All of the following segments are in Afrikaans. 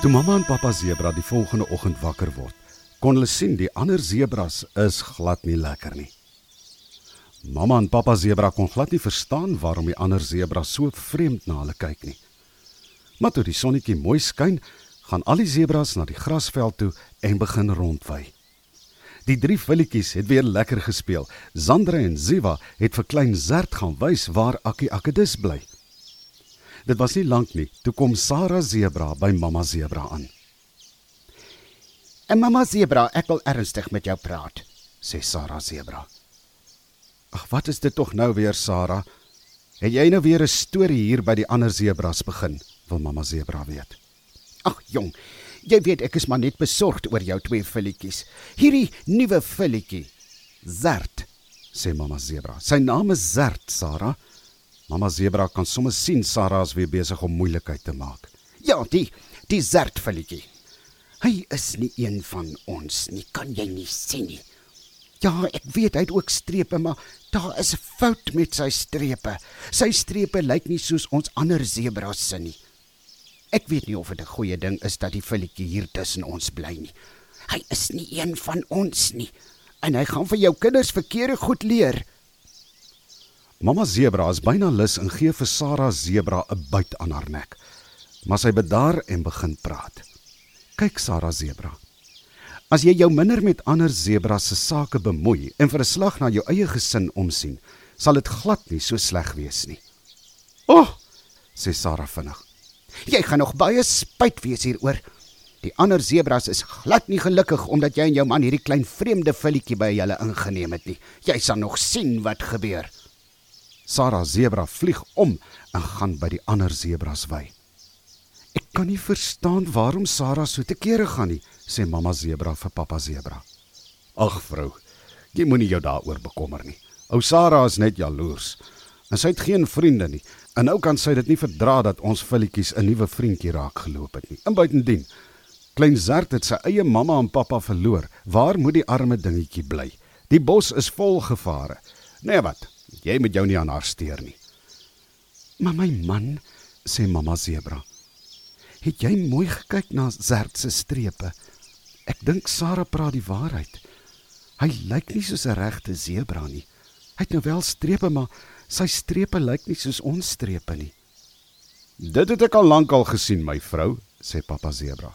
Toe mamma en pappa sebra die volgende oggend wakker word, kon hulle sien die ander sebras is glad nie lekker nie. Mamma en pappa sebra kon glad nie verstaan waarom die ander sebras so vreemd na hulle kyk nie. Maar toe die sonnetjie mooi skyn, gaan al die sebras na die grasveld toe en begin rondwy. Die drie filletjies het weer lekker gespeel. Zandra en Ziva het vir klein Zert gaan wys waar Akkie Akkedus bly. Dit was nie lank nie, toe kom Sarah Zebra by mamma Zebra aan. En mamma Zebra, ek wil ernstig met jou praat. sê Sarah Zebra. Ag, wat is dit tog nou weer, Sarah? Het jy nou weer 'n storie hier by die ander sebras begin? Wil mamma Zebra weet. Ag jong, jy weet ek is maar net besorgd oor jou twee filletjies. Hierdie nuwe filletjie, Zert, sê mamma Zebra. Sy naam is Zert, Sarah. Mamma Zebra kan sommer sien Sarah is weer besig om moeilikheid te maak. Ja, die die Zert filletjie. Hy is nie een van ons nie, kan jy nie sien nie. Ja, ek weet hy het ook strepe, maar daar is 'n fout met sy strepe. Sy strepe lyk nie soos ons ander sebras se nie. Ek weet nie of dit 'n goeie ding is dat die filletjie hier tussen ons bly nie. Hy is nie een van ons nie en hy gaan vir jou kinders verkeerde goed leer. Mamma Zebra is byna lus en gee vir Sarah Zebra 'n byt aan haar nek. Maar sy bedaar en begin praat. Kyk Sarah Zebra. As jy jou minder met ander sebras se sake bemoei en vir 'n slag na jou eie gesin omsien, sal dit glad nie so sleg wees nie. "O," oh, sê Sarah vinnig. "Jy gaan nog baie spyt wees hieroor. Die ander sebras is glad nie gelukkig omdat jy en jou man hierdie klein vreemde filletjie by julle ingeneem het nie. Jy sal nog sien wat gebeur." Sarah Zebra vlieg om en gaan by die ander sebras wy. Ek kan nie verstaan waarom Sarah so te kere gaan nie, sê mamma Zebra vir pappa Zebra. Ag vrou, jy moenie jou daaroor bekommer nie. Ou Sarah is net jaloers. En sy het geen vriende nie. En nou kan sy dit nie verdra dat ons filletjies 'n nuwe vriendjie raak geloop het nie. En buitendien, klein Zert het sy eie mamma en pappa verloor. Waar moet die arme dingetjie bly? Die bos is vol gevare. Nee wat? Jy moet jou nie aan haar steur nie. Maar my man, sê mamma Zebra. Het jy mooi gekyk na Zert se strepe? Ek dink Sarah praat die waarheid. Hy lyk nie soos 'n regte sebra nie. Hy het nou wel strepe, maar sy strepe lyk nie soos ons strepe nie. Dit het ek al lank al gesien, my vrou, sê pappa sebra.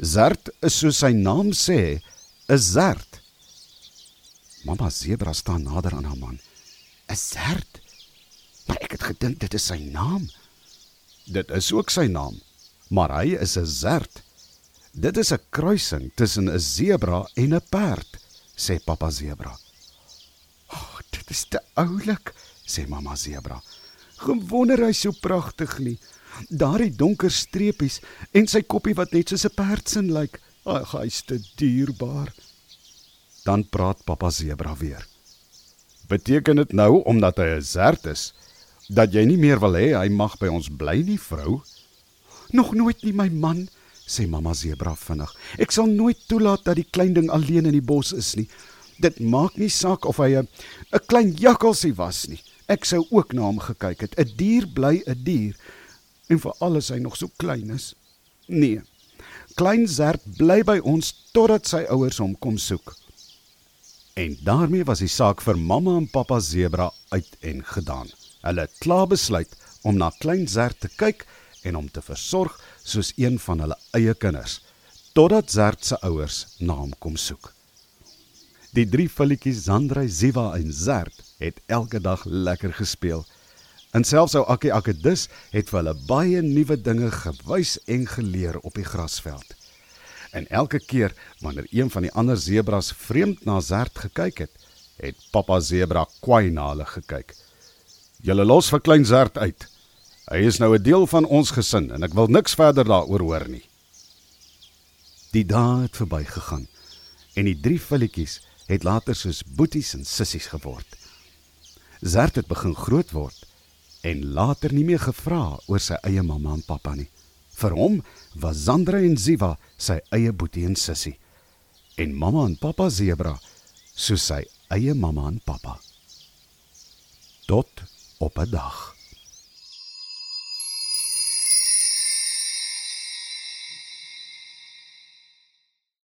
Zert is soos sy naam sê, 'n zert. Mamma sebra staan nader aan haar man. 'n Zert? Maar ek het gedink dit is sy naam. Dit is ook sy naam maar hy is 'n zerd. Dit is 'n kruising tussen 'n sebra en 'n perd, sê pappa sebra. "Ag, oh, dit is te oulik," sê mamma sebra. "Gewonder hy so pragtig nie. Daardie donker streepies en sy koppie wat net soos 'n perd se lyk. Ag, hy's te dierbaar." Dan praat pappa sebra weer. "Beteken dit nou omdat hy 'n zerd is dat jy nie meer wil hê hy mag by ons bly nie, vrou?" Nog nooit nie my man, sê mamma Zebra vinnig. Ek sal nooit toelaat dat die klein ding alleen in die bos is nie. Dit maak nie saak of hy 'n klein jakkalsie was nie. Ek sou ook na hom gekyk het. 'n Dier bly 'n dier en vir alles hy nog so klein is. Nee. Klein Zert bly by ons totdat sy ouers hom kom soek. En daarmee was die saak vir mamma en pappa Zebra uit en gedaan. Hulle het klaar besluit om na klein Zert te kyk en hom te versorg soos een van hulle eie kinders totdat Zert se ouers na hom kom soek. Die drie filletjies Zandrey, Ziva en Zert het elke dag lekker gespeel. En selfs ou Akkie Akkedus het vir hulle baie nuwe dinge gewys en geleer op die grasveld. En elke keer wanneer een van die ander sebras vreemd na Zert gekyk het, het pappa sebra kwaai na hulle gekyk. "Julle los vir klein Zert uit," Hy is nou 'n deel van ons gesin en ek wil niks verder daaroor hoor nie. Die dae het verbygegaan en die drie filletjies het later soos boeties en sissies geword. Zert het begin groot word en later nie meer gevra oor sy eie mamma en pappa nie. Vir hom was Zandra en Ziva sy eie boetie en sissie en mamma en pappa Zebra soos sy eie mamma en pappa. Tot op 'n dag